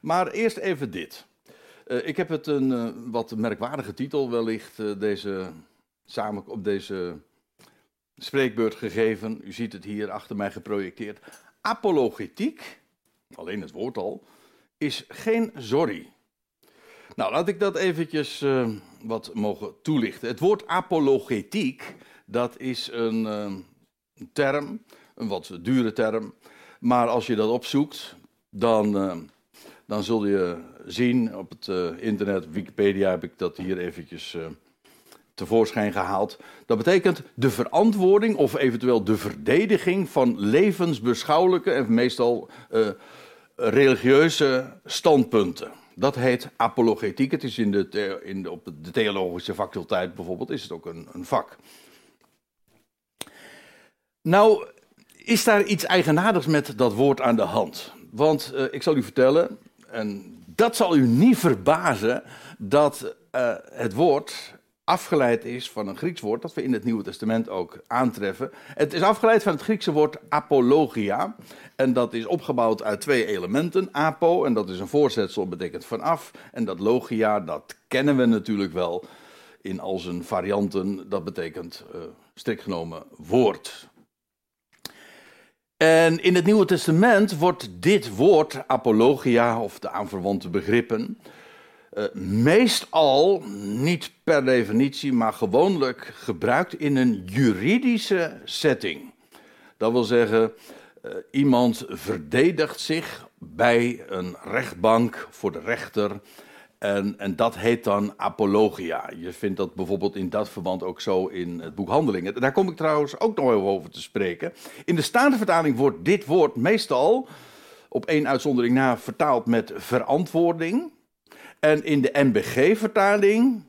Maar eerst even dit. Uh, ik heb het een uh, wat merkwaardige titel wellicht uh, deze, samen op deze spreekbeurt gegeven. U ziet het hier achter mij geprojecteerd. Apologetiek, alleen het woord al, is geen sorry. Nou, laat ik dat eventjes wat mogen toelichten. Het woord apologetiek, dat is een term, een wat dure term. Maar als je dat opzoekt, dan, dan zul je zien op het uh, internet, Wikipedia heb ik dat hier eventjes uh, tevoorschijn gehaald. Dat betekent de verantwoording of eventueel de verdediging van levensbeschouwelijke en meestal uh, religieuze standpunten. Dat heet apologetiek. Het is in de, in op de theologische faculteit bijvoorbeeld is het ook een, een vak. Nou, is daar iets eigenaardigs met dat woord aan de hand? Want ik zal u vertellen, en dat zal u niet verbazen dat uh, het woord afgeleid is van een Grieks woord dat we in het Nieuwe Testament ook aantreffen. Het is afgeleid van het Griekse woord apologia. En dat is opgebouwd uit twee elementen. Apo, en dat is een voorzetsel, betekent vanaf. En dat logia, dat kennen we natuurlijk wel in al zijn varianten. Dat betekent uh, strikt genomen woord. En in het Nieuwe Testament wordt dit woord, apologia of de aanverwante begrippen, uh, meestal, niet per definitie, maar gewoonlijk gebruikt in een juridische setting. Dat wil zeggen, uh, iemand verdedigt zich bij een rechtbank voor de rechter en, en, dat heet dan apologia. Je vindt dat bijvoorbeeld in dat verband ook zo in het boek Handelingen. Daar kom ik trouwens ook nog even over te spreken. In de Statenvertaling wordt dit woord meestal, op één uitzondering na, vertaald met verantwoording. En in de NBG-vertaling,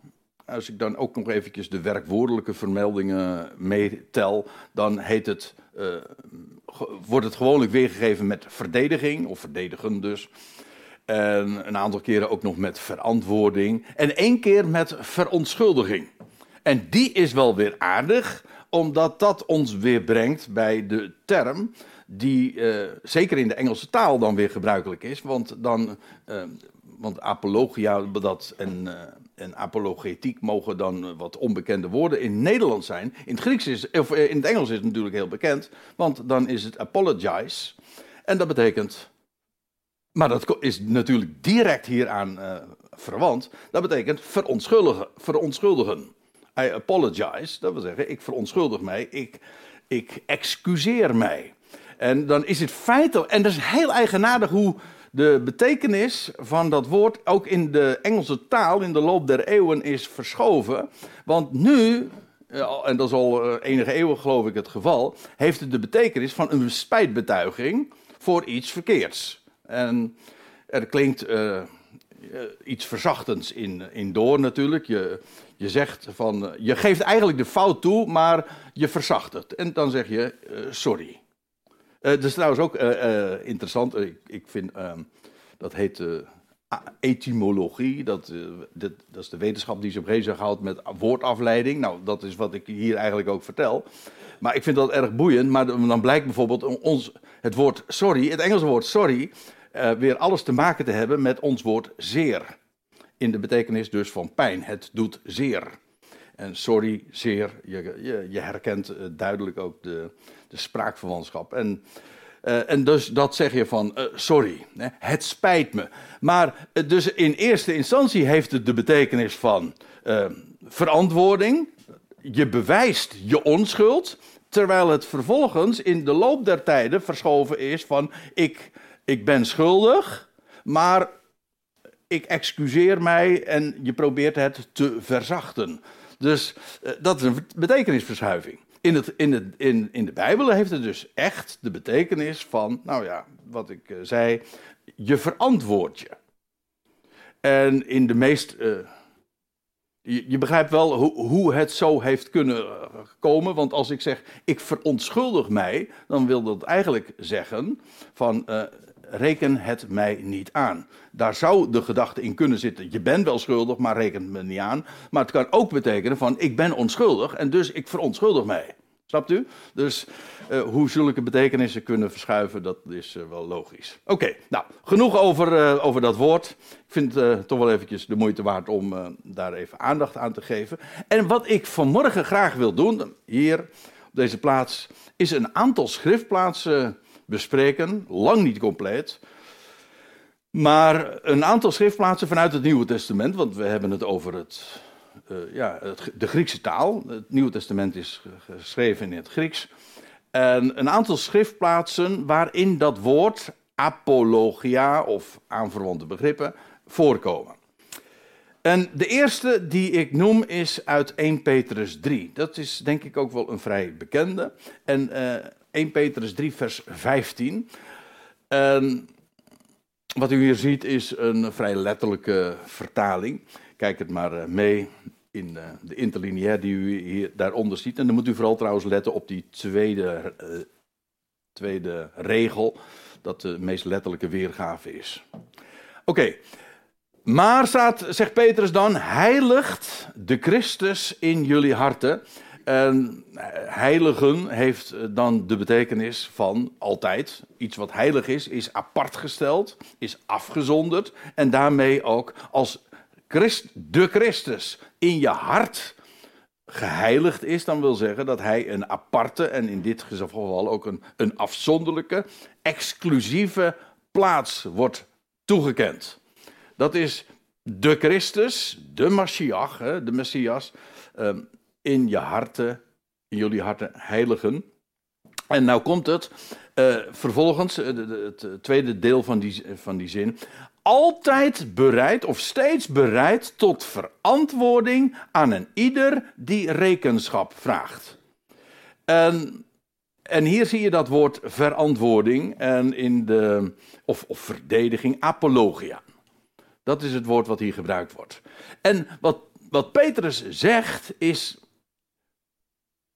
als ik dan ook nog eventjes de werkwoordelijke vermeldingen meetel, dan heet het, uh, wordt het gewoonlijk weergegeven met verdediging, of verdedigen dus. En een aantal keren ook nog met verantwoording. En één keer met verontschuldiging. En die is wel weer aardig, omdat dat ons weer brengt bij de term die uh, zeker in de Engelse taal dan weer gebruikelijk is. Want, dan, uh, want apologia dat en, uh, en apologetiek mogen dan wat onbekende woorden in Nederland zijn. In het, Grieks is, of in het Engels is het natuurlijk heel bekend, want dan is het apologize. En dat betekent maar dat is natuurlijk direct hieraan uh, verwant. Dat betekent verontschuldigen. verontschuldigen. I apologize, dat wil zeggen, ik verontschuldig mij, ik, ik excuseer mij. En dan is het feitelijk, en dat is heel eigenaardig hoe de betekenis van dat woord ook in de Engelse taal in de loop der eeuwen is verschoven. Want nu, eh, en dat is al eh, enige eeuwen geloof ik het geval, heeft het de betekenis van een spijtbetuiging voor iets verkeerds. En er klinkt uh, iets verzachtends in, in door natuurlijk. Je, je zegt van, uh, je geeft eigenlijk de fout toe, maar je verzacht het. En dan zeg je sorry. dat is trouwens ook interessant. Ik, ik vind, ehm, dat heet etymologie. Dat, dat, dat, is de wetenschap die zich bezighoudt met woordafleiding. Nou, dat is wat ik hier eigenlijk ook vertel. Maar ik vind dat erg boeiend. Maar dan blijkt bijvoorbeeld ons, het woord sorry, het Engelse woord sorry, uh, weer alles te maken te hebben met ons woord zeer. In de betekenis dus van pijn. Het doet zeer. En sorry, zeer, je, je, herkent uh, duidelijk ook de, de spraakverwantschap. En, uh, en dus dat zeg je van sorry, hè, het spijt me. Maar dus in eerste instantie heeft het de betekenis van verantwoording. Je bewijst je onschuld. Terwijl het vervolgens in de loop der tijden verschoven is van ik ik ben schuldig, maar ik excuseer mij en je probeert het te verzachten. Dus uh, dat is een betekenisverschuiving. In, het, in, het, in, in de Bijbel heeft het dus echt de betekenis van, nou ja, wat ik uh, zei, je verantwoord je. En in de meest. Je, je, begrijpt wel hoe, hoe, het zo heeft kunnen komen. Want als ik zeg, ik verontschuldig mij, dan wil dat eigenlijk zeggen van reken het mij niet aan. Daar zou de gedachte in kunnen zitten, je bent wel schuldig, maar reken het me niet aan. Maar het kan ook betekenen van, ik ben onschuldig en dus ik verontschuldig mij. Snapt u? Dus uh, hoe zulke betekenissen kunnen verschuiven, dat is uh, wel logisch. Oké, nou, genoeg over, uh, over dat woord. Ik vind het toch wel eventjes de moeite waard om daar even aandacht aan te geven. En wat ik vanmorgen graag wil doen, hier op deze plaats, is een aantal schriftplaatsen bespreken. Lang niet compleet. Maar een aantal schriftplaatsen vanuit het Nieuwe Testament, want we hebben het over het uh, ja, de Griekse taal. Het Nieuwe Testament is geschreven in het Grieks. En een aantal schriftplaatsen waarin dat woord apologia of aanverwante begrippen voorkomen. En de eerste die ik noem is uit 1 Petrus 3. Dat is denk ik ook wel een vrij bekende. En eh, 1 Petrus 3, vers 15. En wat u hier ziet is een vrij letterlijke vertaling. Kijk het maar eh, mee in eh, de interlineair die u hier daaronder ziet. En dan moet u vooral trouwens letten op die tweede, uh, tweede regel, dat de meest letterlijke weergave is. Oké, maar staat, zegt Petrus dan, heiligt de Christus in jullie harten. En heiligen heeft dan de betekenis van altijd. Iets wat heilig is, is apart gesteld, is afgezonderd en daarmee ook als Christ, de Christus in je hart geheiligd is, dan wil zeggen dat hij een aparte en in dit geval ook een, een afzonderlijke, exclusieve plaats wordt toegekend. Dat is de Christus, de Mashiach, de Messias, ehm, in je harten, in jullie harten heiligen. En nou komt het, uh, vervolgens, uh, het tweede deel van die, van die zin altijd bereid of steeds bereid tot verantwoording aan een ieder die rekenschap vraagt. En, en hier zie je dat woord verantwoording en in de, of, of verdediging, apologia. Dat is het woord wat hier gebruikt wordt. En wat, wat Petrus zegt is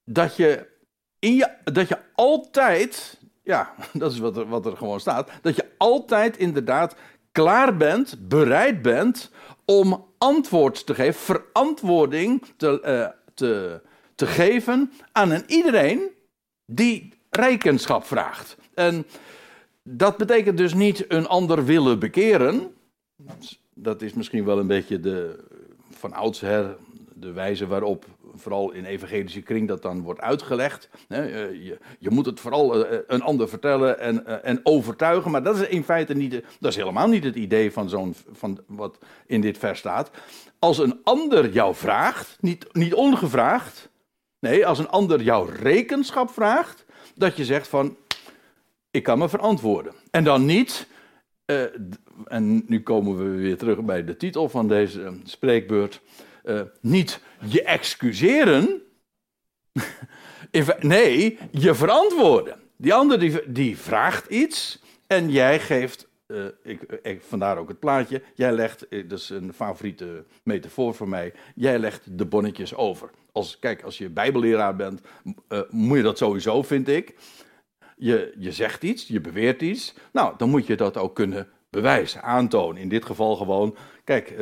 dat je, in je, dat je altijd, ja, dat is wat er, wat er gewoon staat, dat je altijd inderdaad klaar bent, bereid bent om antwoord te geven, verantwoording te, uh, te, te geven aan een iedereen die rekenschap vraagt. En dat betekent dus niet een ander willen bekeren. Dat is misschien wel een beetje de, van oudsher de wijze waarop vooral in evangelische kring dat dan wordt uitgelegd. Je, je moet het vooral eh, een ander vertellen en, eh, en overtuigen, maar dat is in feite niet, dat is helemaal niet het idee van, zo'n, van wat in dit vers staat. Als een ander jou vraagt, niet, niet ongevraagd, nee, als een ander jouw rekenschap vraagt, dat je zegt van, ik kan me verantwoorden. En dan niet, en nu komen we weer terug bij de titel van deze spreekbeurt, uh, niet je excuseren. nee, je verantwoorden. Die ander die, die vraagt iets en jij geeft, uh, ik, ik, vandaar ook het plaatje, jij legt, eh, dat is een favoriete metafoor voor mij, jij legt de bonnetjes over. Als, kijk, als je bijbelleraar bent, moet je dat sowieso, vind ik. Je, je zegt iets, je beweert iets, nou, dan moet je dat ook kunnen bewijzen, aantonen. In dit geval gewoon, kijk,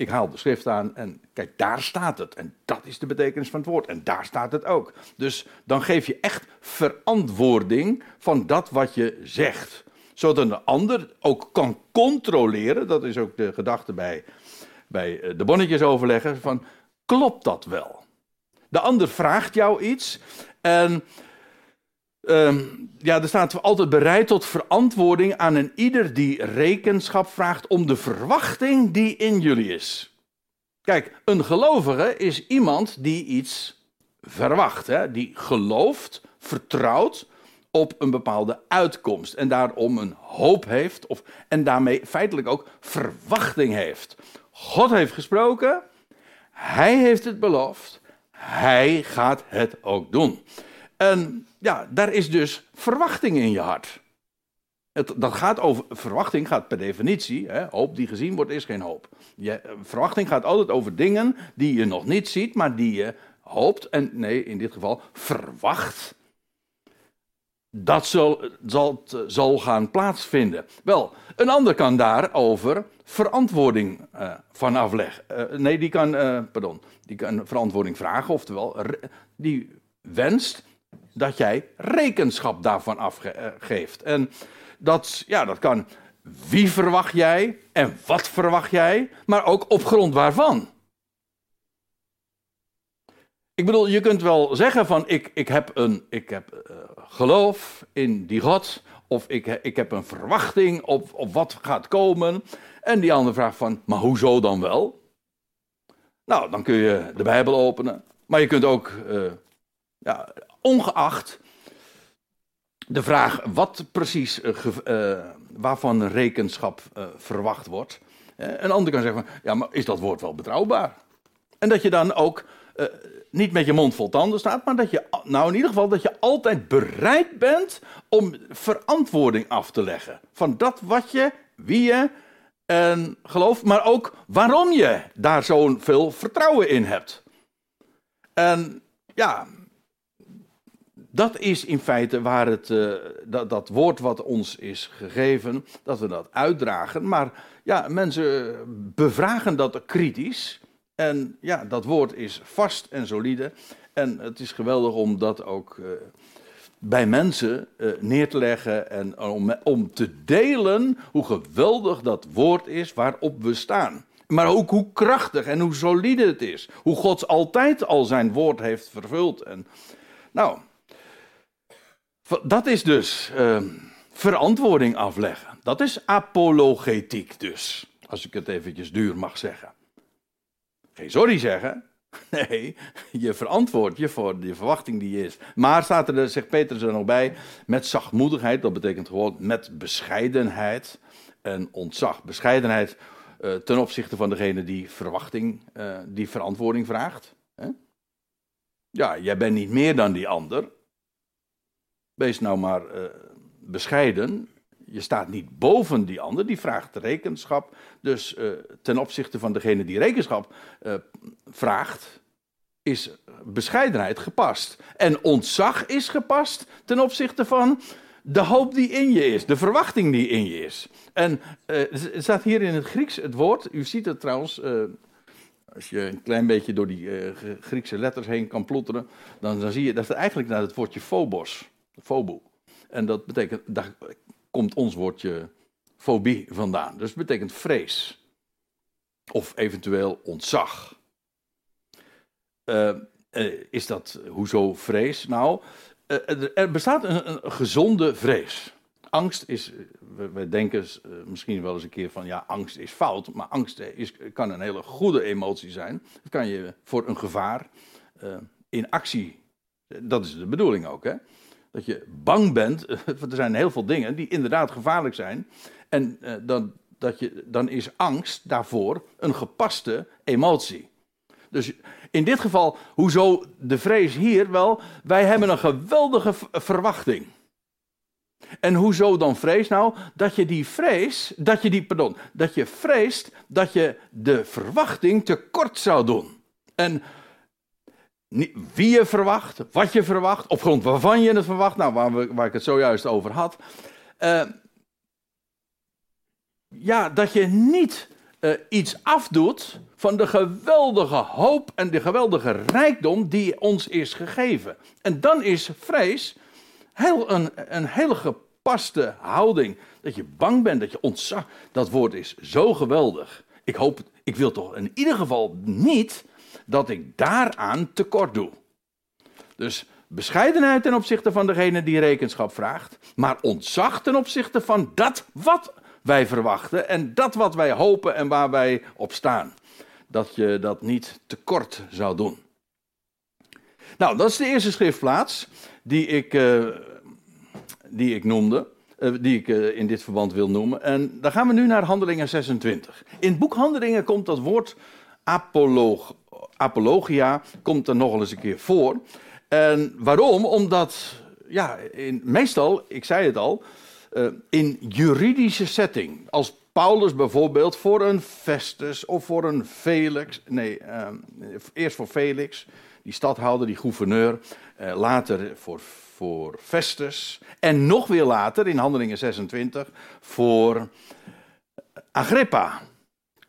ik haal de schrift aan en kijk, daar staat het. En dat is de betekenis van het woord. En daar staat het ook. Dus dan geef je echt verantwoording van dat wat je zegt. Zodat een ander ook kan controleren, dat is ook de gedachte bij, bij eh, de bonnetjes overleggen, van klopt dat wel? De ander vraagt jou iets en uh, ja, er staat altijd bereid tot verantwoording aan een ieder die rekenschap vraagt om de verwachting die in jullie is. Kijk, een gelovige is iemand die iets verwacht, hè? die gelooft, vertrouwt op een bepaalde uitkomst en daarom een hoop heeft of, en daarmee feitelijk ook verwachting heeft. God heeft gesproken, hij heeft het beloofd, hij gaat het ook doen. En ja, daar is dus verwachting in je hart. Het, dat gaat over, verwachting gaat per definitie, hè, hoop die gezien wordt is geen hoop. Je, verwachting gaat altijd over dingen die je nog niet ziet, maar die je hoopt, en nee, in dit geval verwacht. Dat zal, zal, zal gaan plaatsvinden. Wel, een ander kan daarover verantwoording uh, van afleggen. Uh, nee, die kan, pardon, die kan verantwoording vragen, oftewel, die wenst dat jij rekenschap daarvan afgeeft. En dat, ja, dat kan wie verwacht jij en wat verwacht jij, maar ook op grond waarvan. Ik bedoel, je kunt wel zeggen van ik, ik heb, een, ik heb uh, geloof in die God, of ik, ik heb een verwachting op, op wat gaat komen. En die andere vraagt van, maar hoezo dan wel? Nou, dan kun je de Bijbel openen. Maar je kunt ook, uh, ja, ongeacht de vraag wat precies, uh, waarvan rekenschap verwacht wordt. een ander kan zeggen van, ja, maar is dat woord wel betrouwbaar? En dat je dan ook niet met je mond vol tanden staat, maar dat je, nou in ieder geval, dat je altijd bereid bent om verantwoording af te leggen. Van dat wat je, wie je en gelooft, maar ook waarom je daar zo'n veel vertrouwen in hebt. En ja, dat is in feite waar het, uh, dat, dat woord wat ons is gegeven, dat we dat uitdragen. Maar ja, mensen bevragen dat kritisch. En ja, dat woord is vast en solide. En het is geweldig om dat ook uh, bij mensen neer te leggen en om, om te delen hoe geweldig dat woord is waarop we staan. Maar ook hoe krachtig en hoe solide het is. Hoe God altijd al zijn woord heeft vervuld. En, nou, dat is dus uh, verantwoording afleggen. Dat is apologetiek dus. Als ik het eventjes duur mag zeggen. Geen sorry zeggen. Nee, je verantwoordt je voor de verwachting die je is. Maar staat er, zegt Petrus er nog bij, met zachtmoedigheid. Dat betekent gewoon met bescheidenheid en ontzag. Bescheidenheid uh, ten opzichte van degene die verwachting, uh, die verantwoording vraagt. Hè? Ja, jij bent niet meer dan die ander. Wees nou maar uh, bescheiden je staat niet boven die ander, die vraagt rekenschap. Dus uh, ten opzichte van degene die rekenschap uh, vraagt, is bescheidenheid gepast. En ontzag is gepast ten opzichte van de hoop die in je is, de verwachting die in je is. En er staat hier in het Grieks het woord, u ziet het trouwens, als je een klein beetje door die Griekse letters heen kan plotteren, dan, dan zie je dat het eigenlijk naar het woordje phobos, phobo. En dat betekent, daar komt ons woordje fobie vandaan. Dus het betekent vrees. Of eventueel ontzag. Uh, is dat, hoezo vrees? Nou, uh, er bestaat een, gezonde vrees. Angst is, we, we denken misschien wel eens een keer van, ja, angst is fout. Maar angst is, kan een hele goede emotie zijn. Het kan je voor een gevaar in actie, dat is de bedoeling ook, hè dat je bang bent. Want er zijn heel veel dingen die inderdaad gevaarlijk zijn. En uh, dan, dat je, dan is angst daarvoor een gepaste emotie. Dus in dit geval, hoezo de vrees hier? Wel, wij hebben een geweldige verwachting. En hoezo dan vrees nou? Dat je die vrees, dat je die, pardon, dat je vreest dat je de verwachting tekort zou doen. En wie je verwacht, wat je verwacht, op grond waarvan je het verwacht, nou, waar, we, waar ik het zojuist over had. Uh, ja, dat je niet uh, iets afdoet van de geweldige hoop en de geweldige rijkdom die ons is gegeven. En dan is vrees heel een, een hele gepaste houding. Dat je bang bent, dat je ontzag. Dat woord is zo geweldig. Ik hoop, ik wil toch in ieder geval niet dat ik daaraan tekort doe. Dus bescheidenheid ten opzichte van degene die rekenschap vraagt, maar ontzag ten opzichte van dat wat wij verwachten en dat wat wij hopen en waar wij op staan. Dat je dat niet tekort zou doen. Nou, dat is de eerste schriftplaats die ik, uh, die ik noemde. Uh, die ik uh, in dit verband wil noemen. En dan gaan we nu naar Handelingen 26. In het boek Handelingen komt dat woord apolog, apologia komt er nog eens een keer voor. En waarom? Omdat, ja, in, meestal, ik zei het al, uh, in juridische setting. Als Paulus bijvoorbeeld voor een Festus of voor een Felix, nee, uh, eerst voor Felix, die stadhouder, die gouverneur, uh, later voor, voor Festus en nog weer later in Handelingen 26 voor Agrippa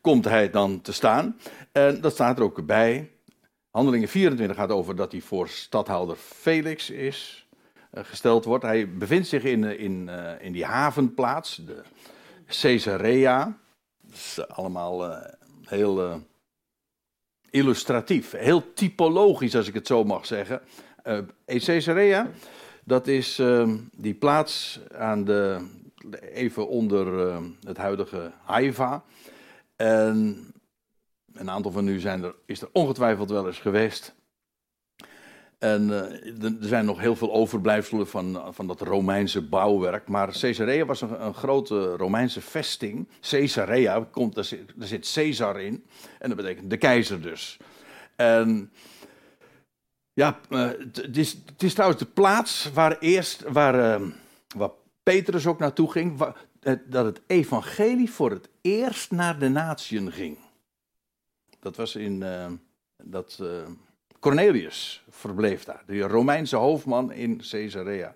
komt hij dan te staan. En dat staat er ook bij. Handelingen 24 gaat over dat hij voor stadhouder Felix is eh, gesteld wordt. Hij bevindt zich in, eh, in, uh, in die havenplaats, de Caesarea. Dat is allemaal heel illustratief, heel typologisch als ik het zo mag zeggen. Caesarea, dat is die plaats aan de, even onder het huidige Haifa. En een aantal van u zijn er, is er ongetwijfeld wel eens geweest. En uh, er zijn nog heel veel overblijfselen van, van dat Romeinse bouwwerk. Maar Caesarea was een, een grote Romeinse vesting. Caesarea, komt, daar, zit, Caesar in. En dat betekent de keizer dus. En ja, uh, het, is, trouwens de plaats waar eerst, waar, uh, waar Petrus ook naartoe ging. Waar, dat het evangelie voor het eerst naar de natieën ging. Dat was in. dat Cornelius verbleef daar, de Romeinse hoofdman in Caesarea.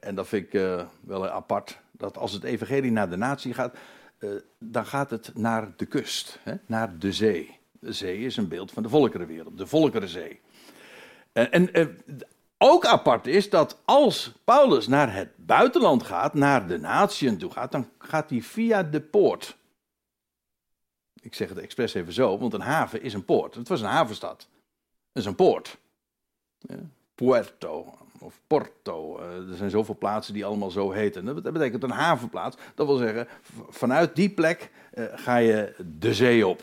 En dat vind ik uh, wel apart, dat als het evangelie naar de natie gaat, uh, dan gaat het naar de kust, hè, naar de zee. De zee is een beeld van de volkerenwereld, de volkerenzee. En, en uh, ook apart is dat als Paulus naar het buitenland gaat, naar de natieën toe gaat, dan gaat hij via de poort. Ik zeg het expres even zo, want een haven is een poort. Het was een havenstad. Dat is een poort. Puerto of Porto. Eh, er zijn zoveel plaatsen die allemaal zo heten. Dat betekent een havenplaats. Dat wil zeggen, vanuit die plek eh, ga je de zee op.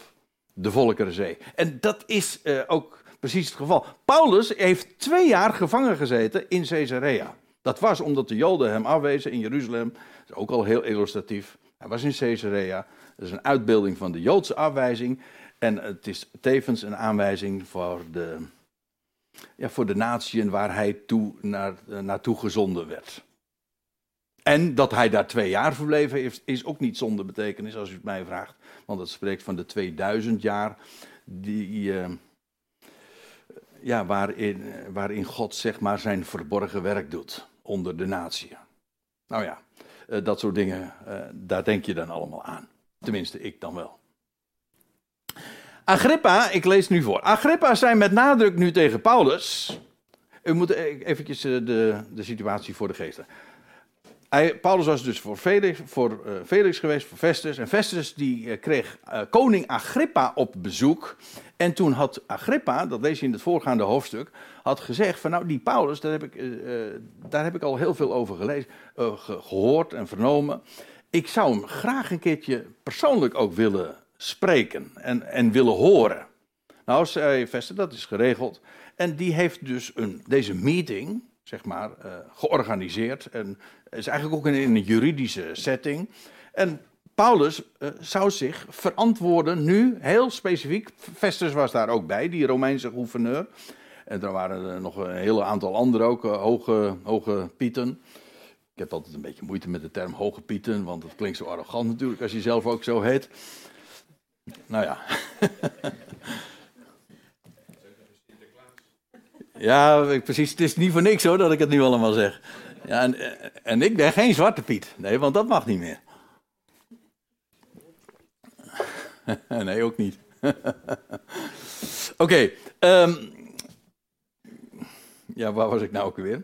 De Volkerenzee. En dat is eh, ook precies het geval. Paulus heeft twee jaar gevangen gezeten in Caesarea. Dat was omdat de Joden hem afwezen in Jeruzalem. Dat is ook al heel illustratief. Hij was in Caesarea. Dat is een uitbeelding van de Joodse afwijzing. En het is tevens een aanwijzing voor de, ja, voor de natieën waar hij toe naar, uh, naartoe gezonden werd. En dat hij daar twee jaar verbleven heeft, is ook niet zonder betekenis als u het mij vraagt. Want het spreekt van de 2000 jaar die, uh, ja, waarin, waarin God zeg maar zijn verborgen werk doet onder de natie. Nou ja, uh, dat soort dingen, daar denk je dan allemaal aan. Tenminste, ik dan wel. Agrippa, ik lees nu voor. Agrippa zei met nadruk nu tegen Paulus. U moet eventjes eh, de, de situatie voor de geesten. Hij, Paulus was dus voor Felix, voor, uh, Felix geweest, voor Festus. En Festus die uh, kreeg koning Agrippa op bezoek. En toen had Agrippa, dat lees je in het voorgaande hoofdstuk, had gezegd van nou die Paulus, daar heb ik, daar heb ik al heel veel over gelezen, gehoord en vernomen. Ik zou hem graag een keertje persoonlijk ook willen spreken en, en willen horen. Nou, zei Vester, dat is geregeld. En die heeft dus een, deze meeting, zeg maar, uh, georganiseerd. En is eigenlijk ook in, een juridische setting. En Paulus uh, zou zich verantwoorden nu, heel specifiek. Festus was daar ook bij, die Romeinse gouverneur. En er waren er nog een hele aantal anderen ook, uh, hoge, hoge pieten. Ik heb altijd een beetje moeite met de term hoge pieten, want het klinkt zo arrogant natuurlijk als je zelf ook zo heet. Nou ja. ja, precies. Het is niet voor niks hoor dat ik het nu allemaal zeg. Ja, en, en ik ben geen zwarte Piet. Nee, want dat mag niet meer. nee, ook niet. Oké. Um, ja, waar was ik nou ook weer?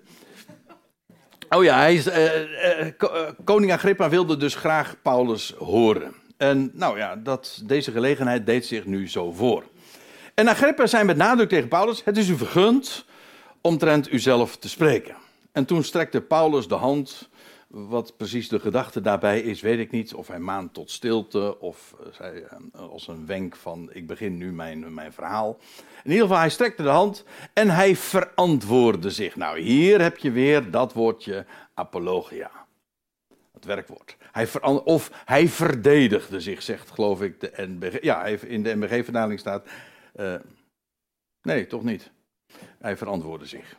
Oh ja, hij is, uh, uh, koning Agrippa wilde dus graag Paulus horen. En nou ja, dat, deze gelegenheid deed zich nu zo voor. En Agrippa zei met nadruk tegen Paulus: Het is u vergund omtrent uzelf te spreken. En toen strekte Paulus de hand. Wat precies de gedachte daarbij is, weet ik niet. Of hij maand tot stilte, of zei, eh, als een wenk van: Ik begin nu mijn, mijn verhaal. In ieder geval, hij strekte de hand en hij verantwoordde zich. Nou, hier heb je weer dat woordje apologia. Het werkwoord. Hij of hij verdedigde zich, zegt geloof ik de NBG. Ja, in de NBG-verdaling staat. Uh, nee, toch niet. Hij verantwoordde zich.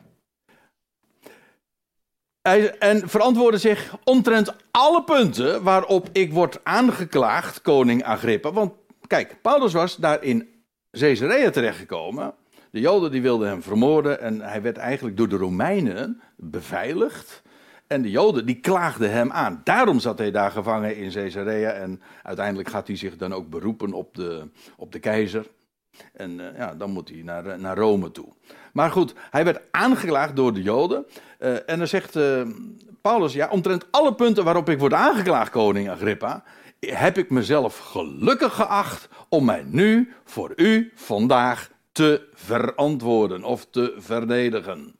Hij, en verantwoordde zich omtrent alle punten waarop ik word aangeklaagd, koning Agrippa. Want kijk, Paulus was daar in Caesarea terechtgekomen. De Joden die wilden hem vermoorden en hij werd eigenlijk door de Romeinen beveiligd. En de Joden die klaagden hem aan. Daarom zat hij daar gevangen in Caesarea. En uiteindelijk gaat hij zich dan ook beroepen op de, op de keizer. En ja, dan moet hij naar, naar Rome toe. Maar goed, hij werd aangeklaagd door de Joden. en dan zegt Paulus, ja, omtrent alle punten waarop ik word aangeklaagd, koning Agrippa, heb ik mezelf gelukkig geacht om mij nu voor u vandaag te verantwoorden of te verdedigen.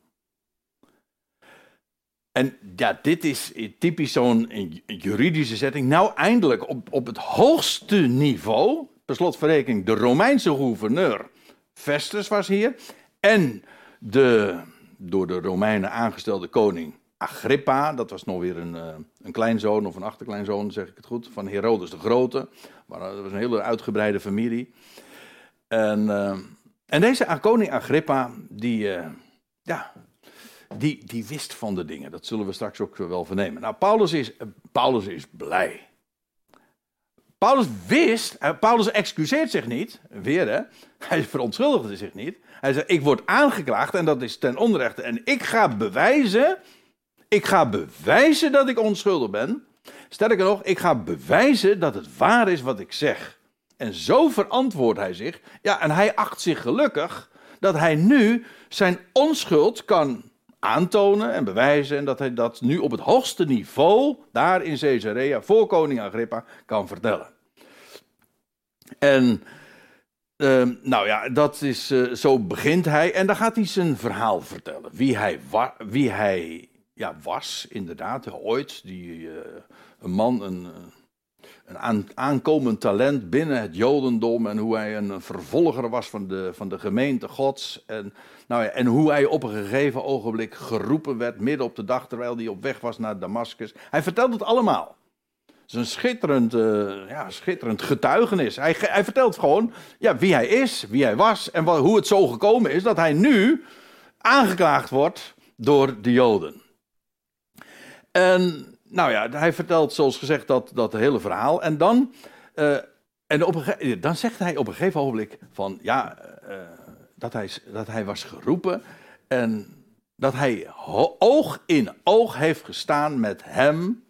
En ja, dit is typisch zo'n juridische setting. Nou, eindelijk op, op het hoogste niveau, per slotverrekening, de Romeinse gouverneur Festus was hier. En de door de Romeinen aangestelde koning Agrippa, dat was nog weer een, eh, een kleinzoon of een achterkleinzoon, zeg ik het goed, van Herodes de Grote. Maar dat was een hele uitgebreide familie. En, uh, en deze koning Agrippa, die, ja, die, die wist van de dingen. Dat zullen we straks ook wel vernemen. Nou, Paulus is, Paulus is blij. Paulus wist, Paulus excuseert zich niet, weer hè, hij verontschuldigde zich niet. Hij zei, ik word aangeklaagd en dat is ten onrechte. En ik ga bewijzen ik ga bewijzen dat ik onschuldig ben. Sterker nog, ik ga bewijzen dat het waar is wat ik zeg. En zo verantwoordt hij zich. Ja, en hij acht zich gelukkig dat hij nu zijn onschuld kan aantonen en bewijzen. En dat hij dat nu op het hoogste niveau, daar in Caesarea, voor koning Agrippa, kan vertellen. En uh, nou ja, dat is, uh, zo begint hij. En dan gaat hij zijn verhaal vertellen. Wie hij, wie hij ja, was, inderdaad, ooit. Die, uh, een man, een, een aankomend talent binnen het Jodendom. En hoe hij een vervolger was van de, van de gemeente Gods. En, nou ja, en hoe hij op een gegeven ogenblik geroepen werd, midden op de dag, terwijl hij op weg was naar Damascus. Hij vertelt het allemaal. Het is een schitterend, uh, ja, schitterend getuigenis. Hij, hij vertelt gewoon ja, wie hij is, wie hij was en wat, hoe het zo gekomen is dat hij nu aangeklaagd wordt door de Joden. En nou ja, hij vertelt zoals gezegd dat, dat hele verhaal. En dan, uh, en op een, dan zegt hij op een gegeven ogenblik van ja, uh, dat, hij, dat hij was geroepen en dat hij oog in oog heeft gestaan met hem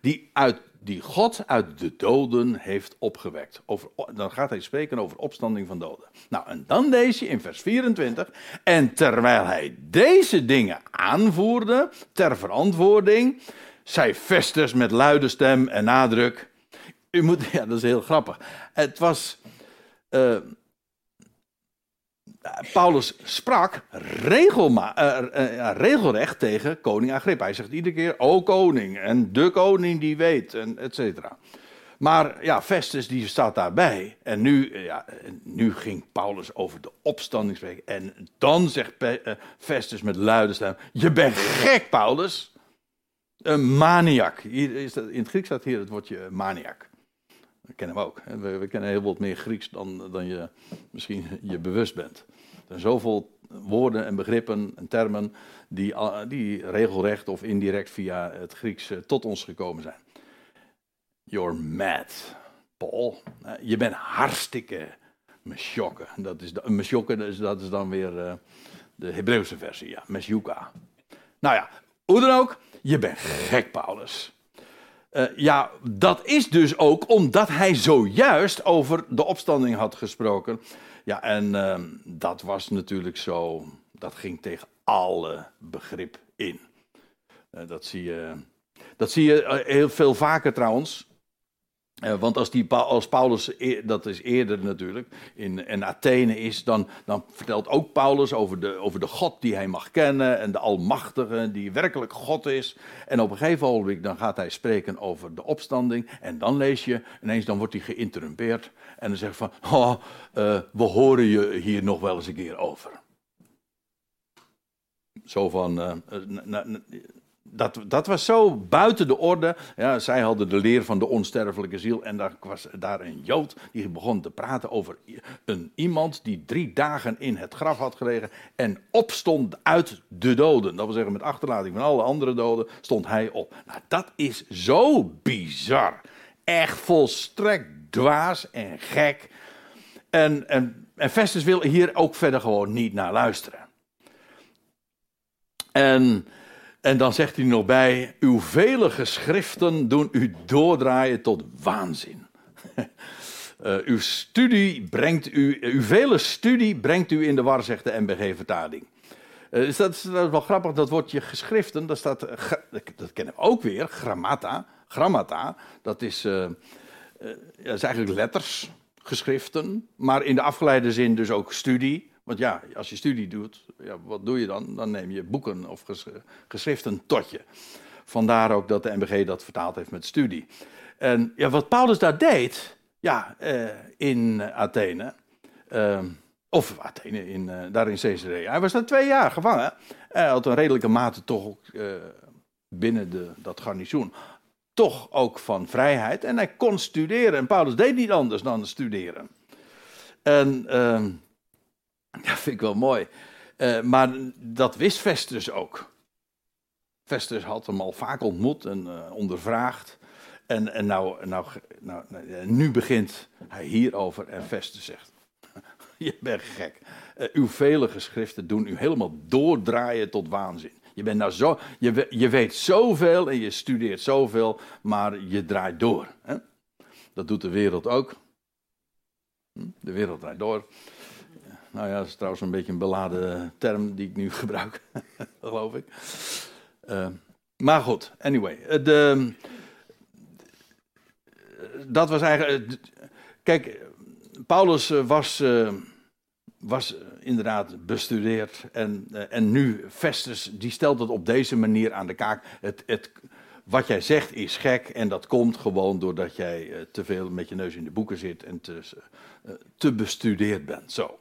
die uit die God uit de doden heeft opgewekt. Over, dan gaat hij spreken over opstanding van doden. Nou, en dan lees je in vers 24. En terwijl hij deze dingen aanvoerde ter verantwoording, zei Festus met luide stem en nadruk. U moet, ja, dat is heel grappig. Het was. Uh, Paulus sprak regelma, uh, uh, regelrecht tegen koning Agrippa. Hij zegt iedere keer, o koning, en de koning die weet, en et cetera. Maar ja, Festus die staat daarbij. En nu, ja, nu ging Paulus over de opstanding spreken. En dan zegt Festus met luide stem, je bent gek Paulus. Een maniak. Is dat, in het Grieks staat hier het woordje maniak. Dat kennen we ook. We, we, kennen heel wat meer Grieks dan, dan je misschien je bewust bent. Zoveel woorden en begrippen en termen die, die regelrecht of indirect via het Grieks eh, tot ons gekomen zijn. You're mad, Paul. Eh, je bent hartstikke mesjokken. Dat is, mesjokken, dat is dan weer de Hebreeuwse versie, ja, mesjuka. Nou ja, hoe dan ook, je bent gek, Paulus. Ja, dat is dus ook omdat hij zojuist over de opstanding had gesproken. Ja, en uh, dat was natuurlijk zo, dat ging tegen alle begrip in. Uh, dat zie je, dat zie je heel veel vaker trouwens. Uh, want als, die, Paulus, dat is eerder natuurlijk, in, in Athene is, dan, dan vertelt ook Paulus over de, over de God die hij mag kennen en de Almachtige die werkelijk God is. En op een gegeven moment dan gaat hij spreken over de opstanding en dan lees je, ineens dan wordt hij geïnterrumpeerd en dan zegt van, oh, we horen je hier nog wel eens een keer over. Zo van, uh, dat, dat was zo buiten de orde. Ja, zij hadden de leer van de onsterfelijke ziel. En daar was daar een Jood die begon te praten over een iemand die drie dagen in het graf had gelegen. En opstond uit de doden. Dat wil zeggen, met achterlating van alle andere doden stond hij op. Nou, dat is zo bizar. Echt volstrekt dwaas en gek. En, en, en Festus wil hier ook verder gewoon niet naar luisteren. En en dan zegt hij nog bij: Uw vele geschriften doen u doordraaien tot waanzin. Uh, uw studie brengt u, uw vele studie brengt u in de war, zegt de MBG-vertaling. Dus dat is, dat wel grappig, dat woordje geschriften, dat, staat, dat kennen we ook weer, grammata. Grammata, dat is, dat is eigenlijk letters, geschriften, maar in de afgeleide zin dus ook studie. Want ja, als je studie doet, ja, wat doe je dan? Dan neem je boeken of geschriften tot je. Vandaar ook dat de MBG dat vertaald heeft met studie. En ja, wat Paulus daar deed, ja, eh, in Athene, uh, of Athene, in, uh, daar in Caesarea. Hij was daar twee jaar gevangen. Hij had een redelijke mate toch ook uh, binnen de, dat garnizoen. Toch ook van vrijheid. En hij kon studeren. En Paulus deed niet anders dan studeren. En ehm, dat vind ik wel mooi. maar dat wist Festus ook. Festus had hem al vaak ontmoet en ondervraagd. En, en nou, nou, nou, nu begint hij hierover en Festus zegt: Je bent gek. Uh, uw vele geschriften doen u helemaal doordraaien tot waanzin. Je, bent nou zo, je, je weet zoveel en je studeert zoveel, maar je draait door. Hè? Dat doet de wereld ook. Hm? De wereld draait door. Nou ja, dat is trouwens een beetje een beladen term die ik nu gebruik, geloof ik. Uh, maar goed, anyway. De, dat was eigenlijk. Eh, kijk, Paulus eh, was, eh, was inderdaad bestudeerd. En, en nu, Festus, die stelt het op deze manier aan de kaak. Het, het, wat jij zegt is gek. En dat komt gewoon doordat jij te veel met je neus in de boeken zit. En te, te bestudeerd bent. Zo.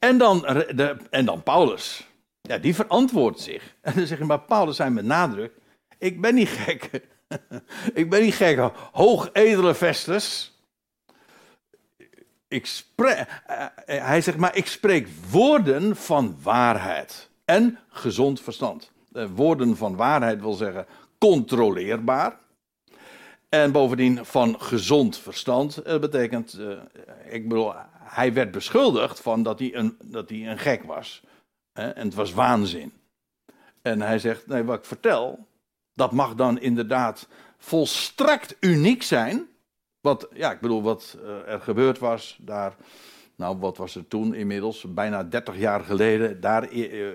En dan, de, en dan Paulus. Ja, die verantwoordt zich. En dan zeg je, maar Paulus zijn met nadruk. Ik ben niet gek. ik ben niet gek. Hoog edele Festus. Ik spreek, eh, eh, hij zegt maar, ik spreek woorden van waarheid en gezond verstand. Uh, woorden van waarheid wil zeggen controleerbaar. En bovendien van gezond verstand. Dat betekent, ik bedoel, hij werd beschuldigd van dat hij een, dat hij een gek was. en het was waanzin. En hij zegt, nee, wat ik vertel, dat mag dan inderdaad volstrekt uniek zijn. Wat, ja, ik bedoel, wat eh, er gebeurd was daar. Nou, wat was er toen inmiddels? Bijna 30 jaar geleden, daar eh,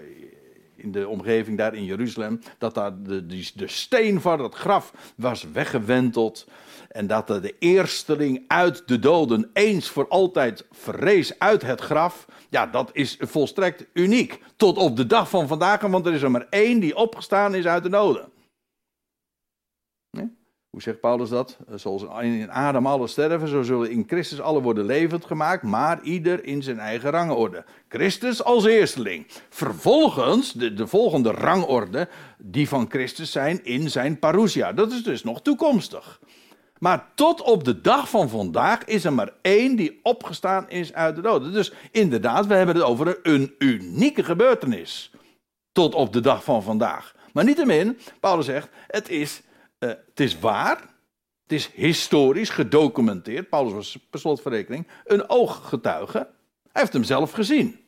in de omgeving, daar in Jeruzalem. Dat daar de, de steen van het graf was weggewenteld. En dat de eersteling uit de doden eens voor altijd verrees uit het graf. Ja, dat is volstrekt uniek. Tot op de dag van vandaag, want er is er maar één die opgestaan is uit de doden. Hoe zegt Paulus dat? Eh, zoals in Adam alle sterven, zo zullen in Christus alle worden levend gemaakt, maar ieder in zijn eigen rangorde. Christus als eersteling. Vervolgens, de, de volgende rangorde, die van Christus zijn in zijn parousia. Dat is dus nog toekomstig. Maar tot op de dag van vandaag is er maar één die opgestaan is uit de doden. Dus inderdaad, we hebben het over een unieke gebeurtenis. Tot op de dag van vandaag. Maar niettemin, Paulus zegt, het is uh, het is waar. Het is historisch gedocumenteerd. Paulus was per slotverrekening een ooggetuige. Hij heeft hem zelf gezien.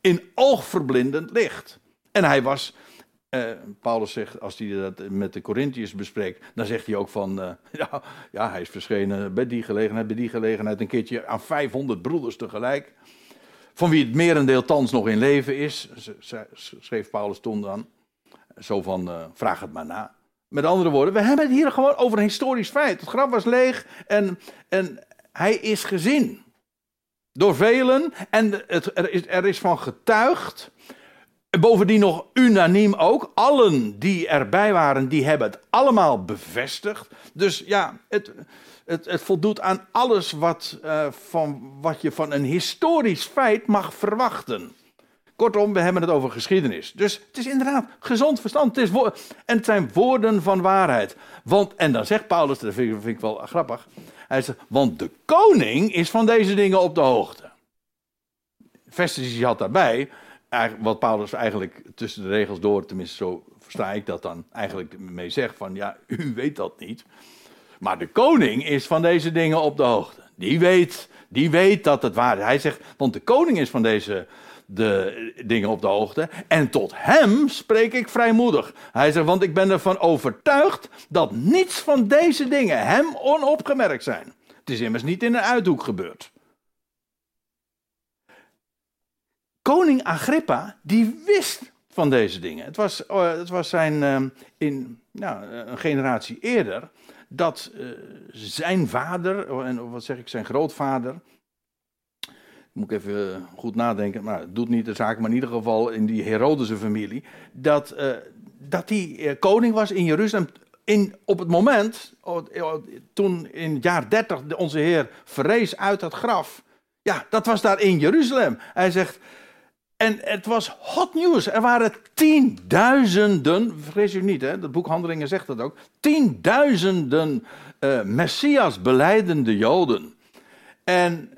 In oogverblindend licht. En hij was, uh, Paulus zegt, als hij dat met de Corinthiërs bespreekt, dan zegt hij ook van, uh, ja, ja, hij is verschenen bij die gelegenheid, bij die gelegenheid, een keertje aan 500 broeders tegelijk. Van wie het merendeel thans nog in leven is, schreef Paulus toen dan. Zo van, vraag het maar na. Met andere woorden, we hebben het hier gewoon over een historisch feit. Het graf was leeg en, en hij is gezien. Door velen en het, er, is, er is van getuigd. Bovendien nog unaniem ook. Allen die erbij waren, die hebben het allemaal bevestigd. Dus ja, het, het, het voldoet aan alles wat, uh, van, wat je van een historisch feit mag verwachten. Kortom, we hebben het over geschiedenis. Dus het is inderdaad gezond verstand. Het is en het zijn woorden van waarheid. Want, en dan zegt Paulus, dat vind ik, vind ik wel grappig. Hij zegt, want de koning is van deze dingen op de hoogte. Festus had daarbij, wat Paulus eigenlijk tussen de regels door, tenminste zo versta ik dat dan, eigenlijk mee zegt van, ja, u weet dat niet. Maar de koning is van deze dingen op de hoogte. Die weet, die weet dat het waar is. Hij zegt, want de koning is van deze de dingen op de hoogte. En tot hem spreek ik vrijmoedig. Hij zegt, want ik ben ervan overtuigd dat niets van deze dingen hem onopgemerkt zijn. Het is immers niet in een uithoek gebeurd. Koning Agrippa, die wist van deze dingen. Het was, uh, het was zijn, uh, in nou, een generatie eerder, dat uh, zijn vader, en wat zeg ik, zijn grootvader, moet ik even goed nadenken, maar het doet niet de zaak, maar in ieder geval in die Herodese familie, dat, uh, dat hij koning was in Jeruzalem. In, op het moment, toen in het jaar 30 onze Heer verrees uit het graf, ja, dat was daar in Jeruzalem. Hij zegt, en het was hot nieuws. Er waren tienduizenden, vergeet u niet, hè, dat boek Handelingen zegt dat ook, tienduizenden uh, Messias beleidende Joden. En,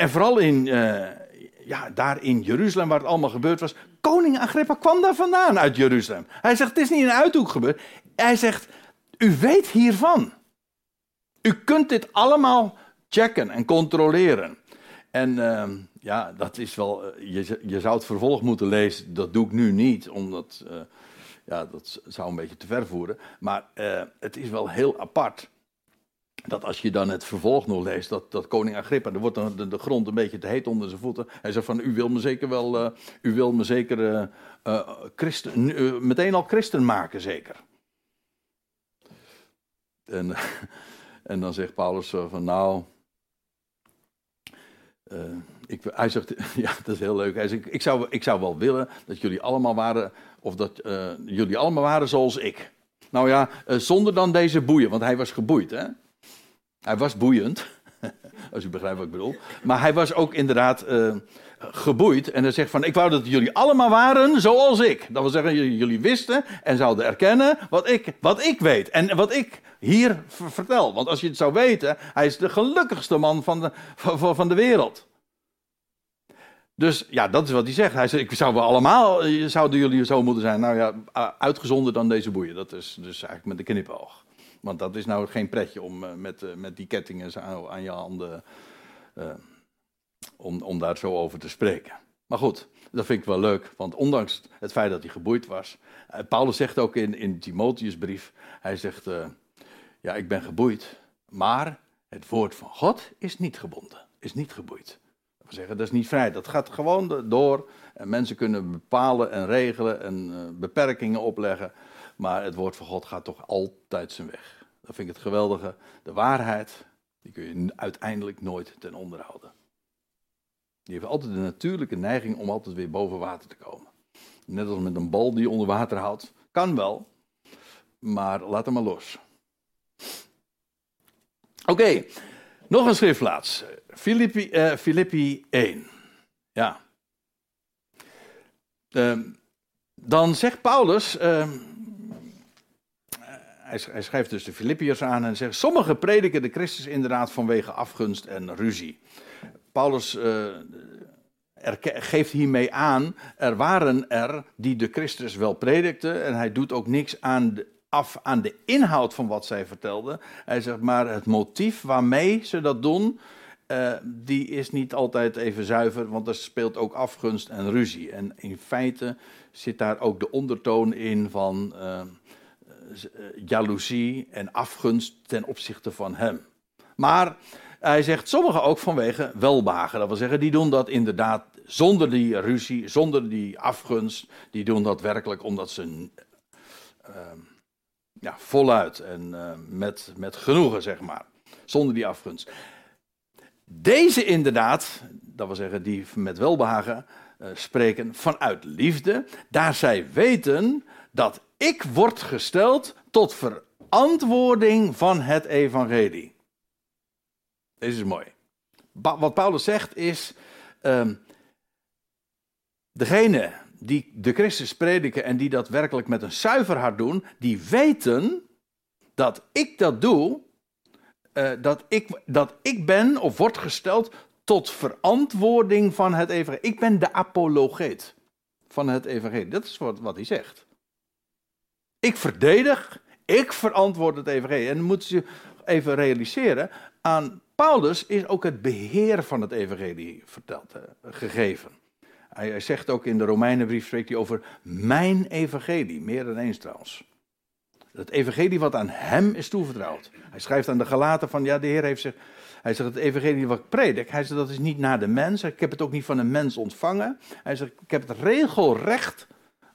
en vooral in, uh, ja, daar in Jeruzalem, waar het allemaal gebeurd was, koning Agrippa kwam daar vandaan uit Jeruzalem. Hij zegt, het is niet in een uithoek gebeurd. Hij zegt, u weet hiervan. U kunt dit allemaal checken en controleren. En uh, ja, dat is wel. Eh, je, je zou het vervolg moeten lezen. Dat doe ik nu niet, omdat. Uh, ja, dat zou een beetje te ver voeren. Maar het is wel heel apart. Dat als je dan het vervolg nog leest, dat, dat koning Agrippa, er wordt dan de, grond een beetje te heet onder zijn voeten. Hij zegt van, u wil me zeker wel, uh, u wil me zeker christen, meteen al christen maken, zeker. En, en dan zegt Paulus van, nou, ik, hij zegt, ja, dat is heel leuk. Hij zegt, ik zou, ik zou wel willen dat jullie allemaal waren, of dat jullie allemaal waren zoals ik. Nou ja, zonder dan deze boeien, want hij was geboeid, hè. Hij was boeiend, als u begrijpt wat ik bedoel. Maar hij was ook inderdaad geboeid. En hij zegt van, ik wou dat jullie allemaal waren zoals ik. Dat wil zeggen, jullie, wisten en zouden erkennen wat ik, wat ik weet. En wat ik hier vertel. Want als je het zou weten, hij is de gelukkigste man van de, van, van de wereld. Dus ja, dat is wat hij zegt. Hij zegt, ik zou wel allemaal, zouden jullie zo moeten zijn. Nou ja, uitgezonder dan deze boeien. Dat is dus eigenlijk met de knipoog. Want dat is nou geen pretje om eh, met, eh, met die kettingen aan je handen, uh, om, om daar zo over te spreken. Maar goed, dat vind ik wel leuk, want ondanks het feit dat hij geboeid was. Paulus zegt ook in, in Timotheusbrief, hij zegt, ja, ik ben geboeid, maar het woord van God is niet gebonden, is niet geboeid. Dat wil zeggen, dat is niet vrij, dat gaat gewoon door. En mensen kunnen bepalen en regelen en beperkingen opleggen, maar het woord van God gaat toch altijd zijn weg. Dat vind ik het geweldige. De waarheid, die kun je uiteindelijk nooit ten onder houden. Die heeft altijd de natuurlijke neiging om altijd weer boven water te komen. Net als met een bal die je onder water houdt. Kan wel, maar laat hem maar los. Oké, nog een schriftplaats. Filippi, uh, Filippi 1. Ja. Uh, dan zegt Paulus. Uh, hij, schrijft dus de Filippiërs aan en zegt: Sommigen prediken de Christus inderdaad vanwege afgunst en ruzie. Paulus er, geeft hiermee aan, er waren er die de Christus wel predikten en hij doet ook niks aan de, af aan de inhoud van wat zij vertelden. Hij zegt maar het motief waarmee ze dat doen, uh, die is niet altijd even zuiver, want er speelt ook afgunst en ruzie. En in feite zit daar ook de ondertoon in van uh, jaloezie en afgunst ten opzichte van hem. Maar hij zegt sommigen ook vanwege welbagen. Dat wil zeggen, die doen dat inderdaad zonder die ruzie, zonder die afgunst. Die doen dat werkelijk omdat ze uh, ja, voluit en uh, met, met genoegen, zeg maar. Zonder die afgunst. Deze inderdaad, dat wil zeggen, die met welbehagen uh, spreken vanuit liefde. Daar zij weten dat ik word gesteld tot verantwoording van het evangelie. Deze is mooi. Wat Paulus zegt is, um, degene die de Christus prediken en die dat werkelijk met een zuiver hart doen, die weten dat ik dat doe, uh, dat, ik, dat ik ben of word gesteld tot verantwoording van het evangelie. Ik ben de apologeet van het evangelie. Dat is wat, wat hij zegt. Ik verdedig, ik verantwoord het evangelie. En dan moeten ze even realiseren, aan Paulus is ook het beheer van het evangelie verteld, uh, gegeven. Hij, zegt ook in de Romeinenbrief, spreekt hij over mijn evangelie, meer dan eens trouwens. Het evangelie wat aan hem is toevertrouwd. Hij schrijft aan de Galaten van, ja, de Heer heeft zich... Hij zegt, het evangelie wat ik predik, hij zegt, dat is niet naar de mens. Ik heb het ook niet van een mens ontvangen. Hij zegt, ik heb het regelrecht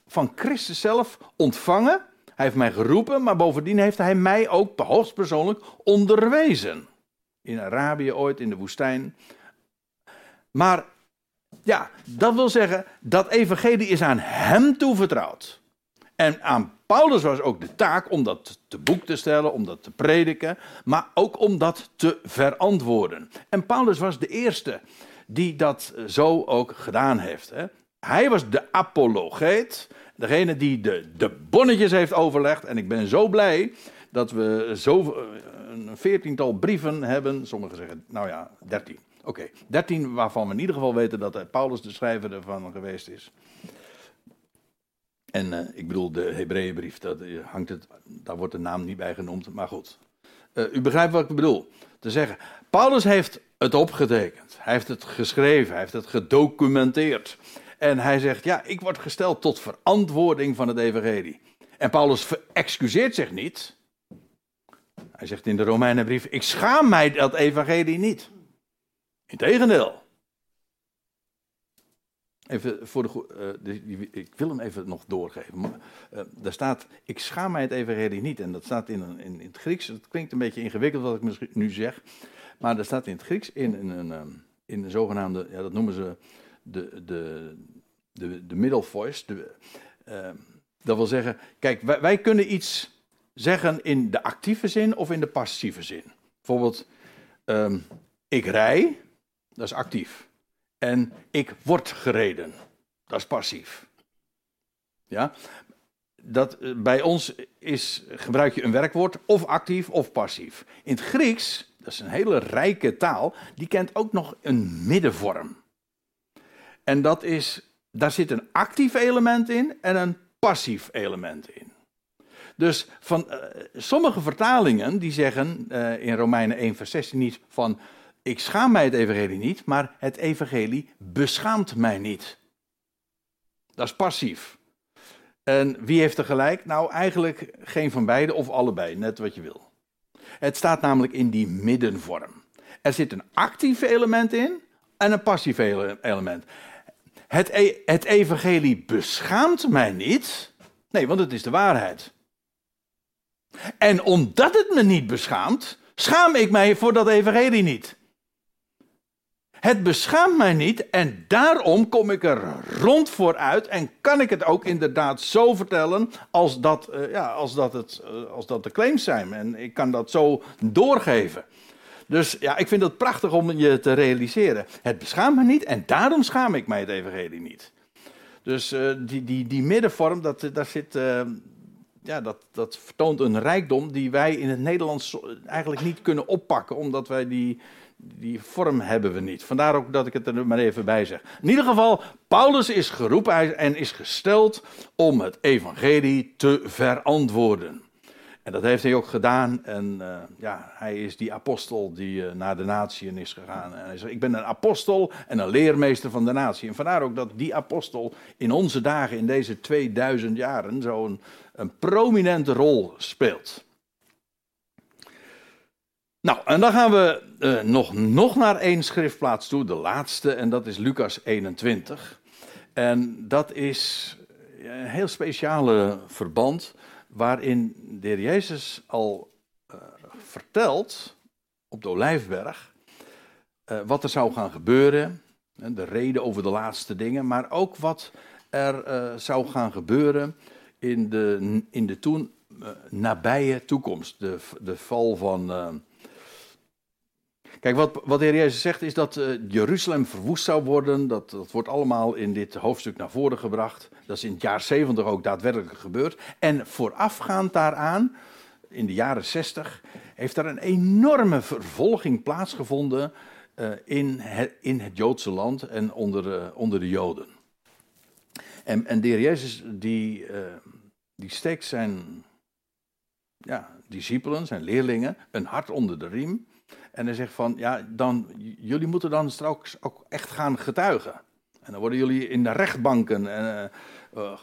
van Christus zelf ontvangen. Hij heeft mij geroepen, maar bovendien heeft hij mij ook hoogstpersoonlijk onderwezen. In Arabië ooit, in de woestijn. Maar ja, dat wil zeggen, dat evangelie is aan hem toevertrouwd. En aan Paulus was ook de taak om dat te boek te stellen, om dat te prediken, maar ook om dat te verantwoorden. En Paulus was de eerste die dat zo ook gedaan heeft. Hè. Hij was de apologeet, degene die de, de bonnetjes heeft overlegd. En ik ben zo blij dat we zo een veertiental brieven hebben. Sommigen zeggen, nou ja, dertien. Oké, dertien waarvan we in ieder geval weten dat Paulus de schrijver ervan geweest is. En uh, ik bedoel, de Hebreeënbrief, dat, uh, hangt het, daar wordt de naam niet bij genoemd, maar goed. U begrijpt wat ik bedoel. Te zeggen, Paulus heeft het opgetekend. Hij heeft het geschreven, hij heeft het gedocumenteerd. En hij zegt, ja, ik word gesteld tot verantwoording van het evangelie. En Paulus excuseert zich niet. Hij zegt in de Romeinenbrief, ik schaam mij dat evangelie niet. Integendeel. Even voor de, uh, ik wil hem even nog doorgeven. Maar, uh, daar staat, ik schaam mij het evangelie niet. En dat staat in, in, in het Grieks. Het klinkt een beetje ingewikkeld wat ik misschien nu zeg. Maar dat staat in het Grieks in, een, um, in een zogenaamde, ja, dat noemen ze de, de, de, de middle voice. De, uh, dat wil zeggen, kijk, wij, kunnen iets zeggen in de actieve zin of in de passieve zin. Bijvoorbeeld, um, ik rij, dat is actief. En ik word gereden. Dat is passief. Ja? Dat, eh, bij ons is, gebruik je een werkwoord of actief of passief. In het Grieks, dat is een hele rijke taal, die kent ook nog een middenvorm. En dat is, daar zit een actief element in en een passief element in. Dus van uh, sommige vertalingen die zeggen uh, in Romeinen 1 vers 16 niet van ik schaam mij het evangelie niet, maar het evangelie beschaamt mij niet. Dat is passief. En wie heeft er gelijk? Nou, eigenlijk geen van beide of allebei, net wat je wil. Het staat namelijk in die middenvorm. Er zit een actief element in en een passief element. Het, e het evangelie beschaamt mij niet. Nee, want het is de waarheid. En omdat het me niet beschaamt, schaam ik mij voor dat evangelie niet. Het beschaamt mij niet en daarom kom ik er rond vooruit en kan ik het ook inderdaad zo vertellen als dat, uh, ja, als dat, het, uh, als dat de claims zijn. En ik kan dat zo doorgeven. Dus ja, ik vind het prachtig om je te realiseren. Het beschaamt me niet en daarom schaam ik mij het evangelie niet. Dus uh, die, die, die middenvorm, dat, daar zit, ja, dat, dat vertoont een rijkdom die wij in het Nederlands eigenlijk niet kunnen oppakken, omdat wij die, die vorm hebben we niet. Vandaar ook dat ik het er maar even bij zeg. In ieder geval, Paulus is geroepen en is gesteld om het evangelie te verantwoorden. En dat heeft hij ook gedaan. En uh, ja, hij is die apostel die uh, naar de natieën is gegaan. En hij zegt, ik ben een apostel en een leermeester van de natie. En vandaar ook dat die apostel in onze dagen, in deze 2000 jaren, zo'n een prominente rol speelt. Nou, en dan gaan we uh, nog, nog naar één schriftplaats toe, de laatste, en dat is Lucas 21. En dat is een heel speciale verband, waarin de heer Jezus al uh, vertelt op de Olijfberg uh, wat er zou gaan gebeuren, de reden over de laatste dingen, maar ook wat er zou gaan gebeuren in de, in de toen nabije toekomst, de, de val van Kijk, wat, wat de heer Jezus zegt is dat uh, Jeruzalem verwoest zou worden. Dat, dat wordt allemaal in dit hoofdstuk naar voren gebracht. Dat is in het jaar 70 ook daadwerkelijk gebeurd. En voorafgaand daaraan, in de jaren 60, heeft er een enorme vervolging plaatsgevonden uh, in, het, in het Joodse land en onder, uh, onder de Joden. En, en de heer Jezus die, die steekt zijn ja, discipelen, zijn leerlingen, een hart onder de riem. En hij zegt van, ja, dan, jullie moeten dan straks ook echt gaan getuigen. En dan worden jullie in de rechtbanken uh,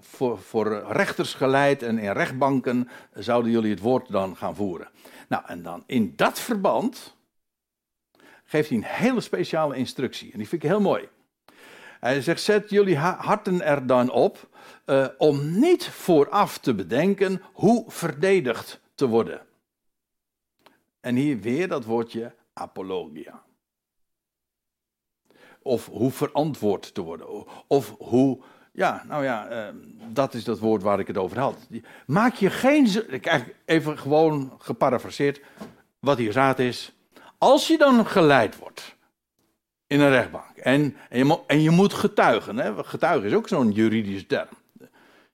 voor, voor rechters geleid. En in rechtbanken zouden jullie het woord dan gaan voeren. Nou, en dan in dat verband geeft hij een hele speciale instructie. En die vind ik heel mooi. Hij zegt: Zet jullie harten er dan op uh, om niet vooraf te bedenken hoe verdedigd te worden. En hier weer dat woordje apologia. Of hoe verantwoord te worden. Of hoe, ja, nou ja, uh, dat is dat woord waar ik het over had. Maak je geen, even gewoon geparafraseerd, wat hier raad is. Als je dan geleid wordt in een rechtbank en, en, je, en je moet getuigen, hè? getuigen is ook zo'n juridische term.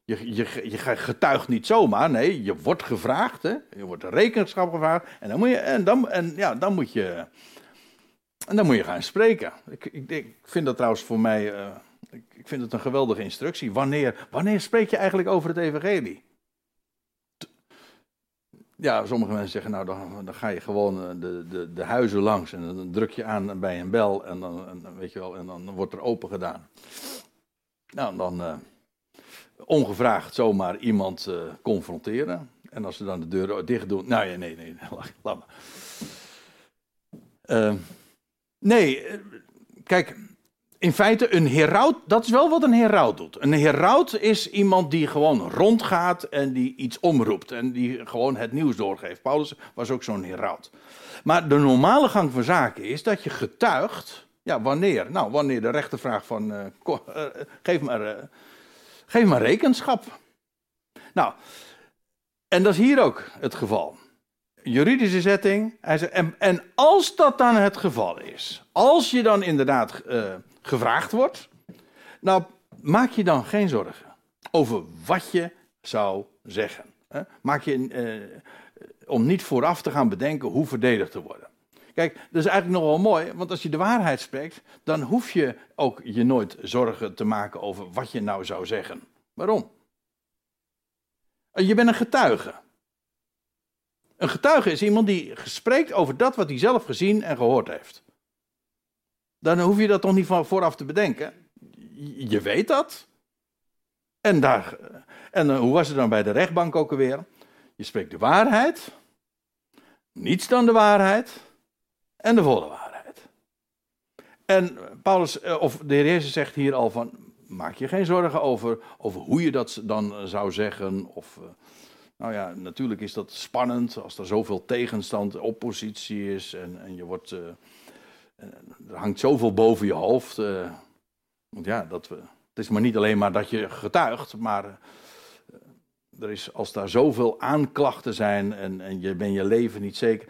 Je, je, je getuigt niet zomaar, nee, je wordt gevraagd, hè? je wordt rekenschap gevraagd en dan moet je, en dan, en, ja, dan moet je, en dan moet je gaan spreken. Ik, ik, ik vind dat trouwens voor mij, uh, ik vind het een geweldige instructie. Wanneer, wanneer spreek je eigenlijk over het evangelie? Ja, sommige mensen zeggen, nou dan, dan ga je gewoon eh, de, de, de huizen langs en dan druk je aan bij een bel en dan, en, weet je wel, en dan wordt er open gedaan. Nou, dan uh, ongevraagd zomaar iemand uh, confronteren. En als ze dan de deur dicht doen, nou ja, nee, nee, laat maar. Uh, nee, kijk, in feite een heraut, dat is wel wat een heraut doet. Een heraut is iemand die gewoon rondgaat en die iets omroept en die gewoon het nieuws doorgeeft. Paulus was ook zo'n heraut. Maar de normale gang van zaken is dat je getuigt, ja wanneer? Nou, wanneer de rechter vraagt van, geef, maar, geef maar rekenschap. Nou, en dat is hier ook het geval juridische zetting. Hij zegt, en, en, als dat dan het geval is, als je dan inderdaad uh, gevraagd wordt, nou maak je dan geen zorgen over wat je zou zeggen. Hè? Maak je, uh, om niet vooraf te gaan bedenken hoe verdedigd te worden. Kijk, dat is eigenlijk nogal mooi, want als je de waarheid spreekt, dan hoef je ook je nooit zorgen te maken over wat je nou zou zeggen. Waarom? Je bent een getuige. Een getuige is iemand die spreekt over dat wat hij zelf gezien en gehoord heeft. Dan hoef je dat toch niet van vooraf te bedenken. Je weet dat. En, daar, en eh, hoe was het dan bij de rechtbank ook alweer? Je spreekt de waarheid, niets dan de waarheid en de volle waarheid. En Paulus, eh, of de Heer Jezus zegt hier al van, maak je geen zorgen over, over hoe je dat dan zou zeggen. Of, eh, nou ja, natuurlijk is dat spannend als er zoveel tegenstand, oppositie is en, en je wordt, uh, er hangt zoveel boven je hoofd. Want ja, dat, het is maar niet alleen maar dat je getuigt, maar er is, als daar zoveel aanklachten zijn en, en je bent je leven niet zeker.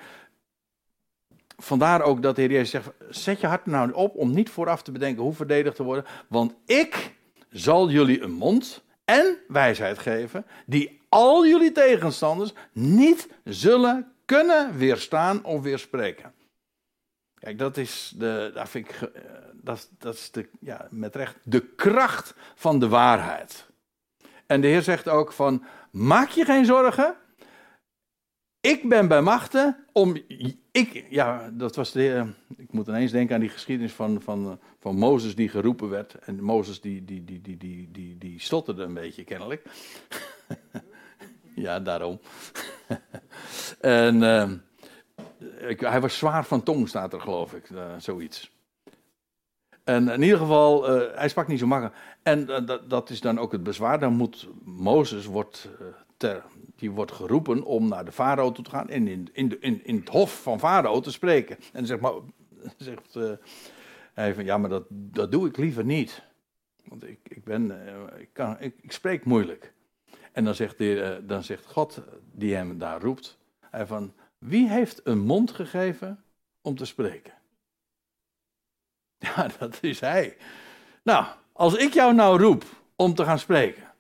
Vandaar ook dat de Heer Jezus zegt, zet je hart nou op om niet vooraf te bedenken hoe verdedigd te worden, want ik zal jullie een mond en wijsheid geven die al jullie tegenstanders niet zullen kunnen weerstaan of weerspreken. Kijk, dat is, de, vind ik, eh, dat, dat is de, ja, met recht de kracht van de waarheid. En de Heer zegt ook van, maak je geen zorgen. Ik ben bij machten om, ik, ja, dat was de, ik moet ineens denken aan die geschiedenis van, van, van Mozes die geroepen werd. En Mozes die, die, die, die, die, die, die stotterde een beetje kennelijk. ja, daarom. en uh, ik, hij was zwaar van tong, staat er geloof ik, uh, zoiets. En in ieder geval, uh, hij sprak niet zo makkelijk. En dat, dat, is dan ook het bezwaar. Dan moet Mozes wordt, die wordt geroepen om naar de farao toe te gaan en in, in, de, in, het hof van farao te spreken. En zegt, maar, zegt hij van ja, maar dat, dat doe ik liever niet. Want ik, ik, ben, ik, kan, ik, spreek moeilijk. En dan zegt, de, eh, dan zegt God, die hem daar roept, hij van, wie heeft een mond gegeven om te spreken? Ja, dat is hij. Nou, als ik jou nou roep om te gaan spreken,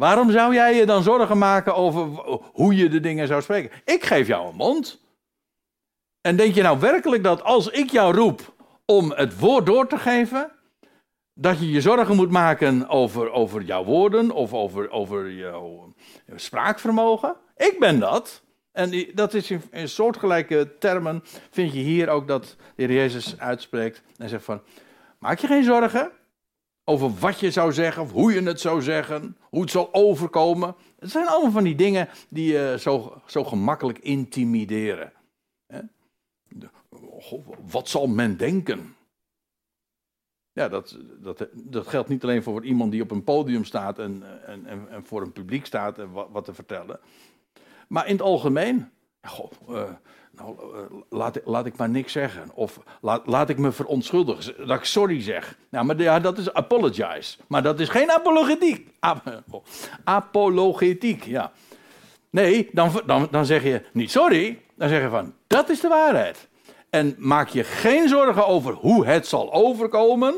waarom zou jij je dan zorgen maken over hoe je de dingen zou spreken? Ik geef jou een mond. En denk je nou werkelijk dat als ik jou roep om het woord door te geven, dat je je zorgen moet maken over, over jouw woorden of over, over jouw spraakvermogen. Ik ben dat. En dat is in, in soortgelijke termen, vind je hier ook dat de Heer Jezus uitspreekt en zegt van, maak je geen zorgen over wat je zou zeggen, of hoe je het zou zeggen, hoe het zal overkomen. Het zijn allemaal van die dingen die je zo, zo gemakkelijk intimideren. Wat zal men denken? Ja, dat, dat, dat geldt niet alleen voor iemand die op een podium staat en, en, en, voor een publiek staat en wat, wat, te vertellen. Maar in het algemeen. Uh, nou, uh, laat, laat ik maar niks zeggen. Of laat, laat ik me verontschuldigen. Dat ik sorry zeg. Nou, maar ja, dat is apologize. Maar dat is geen apologetiek. Ap apologetiek, ja. Nee, dan, dan, dan zeg je niet sorry. Dan zeg je van, dat is de waarheid. En maak je geen zorgen over hoe het zal overkomen.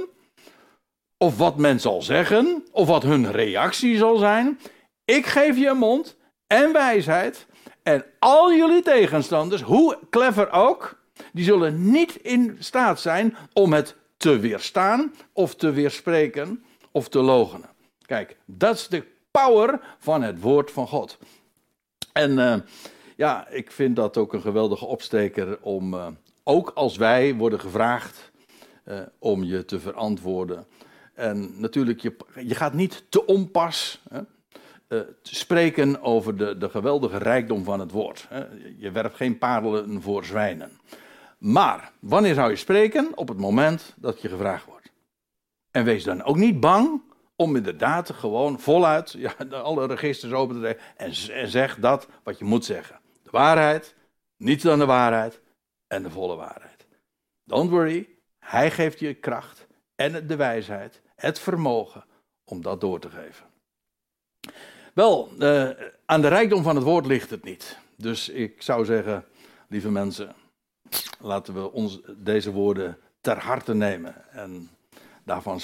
Of wat men zal zeggen. Of wat hun reactie zal zijn. Ik geef je een mond en wijsheid. En al jullie tegenstanders, hoe clever ook, die zullen niet in staat zijn om het te weerstaan of te weerspreken of te logenen. Kijk, dat is de power van het woord van God. En uh, ja, ik vind dat ook een geweldige opsteker om, uh, ook als wij worden gevraagd uh, om je te verantwoorden. En natuurlijk, je, je gaat niet te onpas. Hè? Uh, spreken over de, de geweldige rijkdom van het woord. Je werpt geen parelen voor zwijnen. Maar wanneer zou je spreken? Op het moment dat je gevraagd wordt. En wees dan ook niet bang om inderdaad gewoon voluit ja, alle registers open te trekken en, en zeg dat wat je moet zeggen. De waarheid, niets dan de waarheid en de volle waarheid. Don't worry, hij geeft je kracht en de wijsheid, het vermogen om dat door te geven. Wel, uh, aan de rijkdom van het woord ligt het niet. Dus ik zou zeggen, lieve mensen, laten we ons deze woorden ter harte nemen en daarvan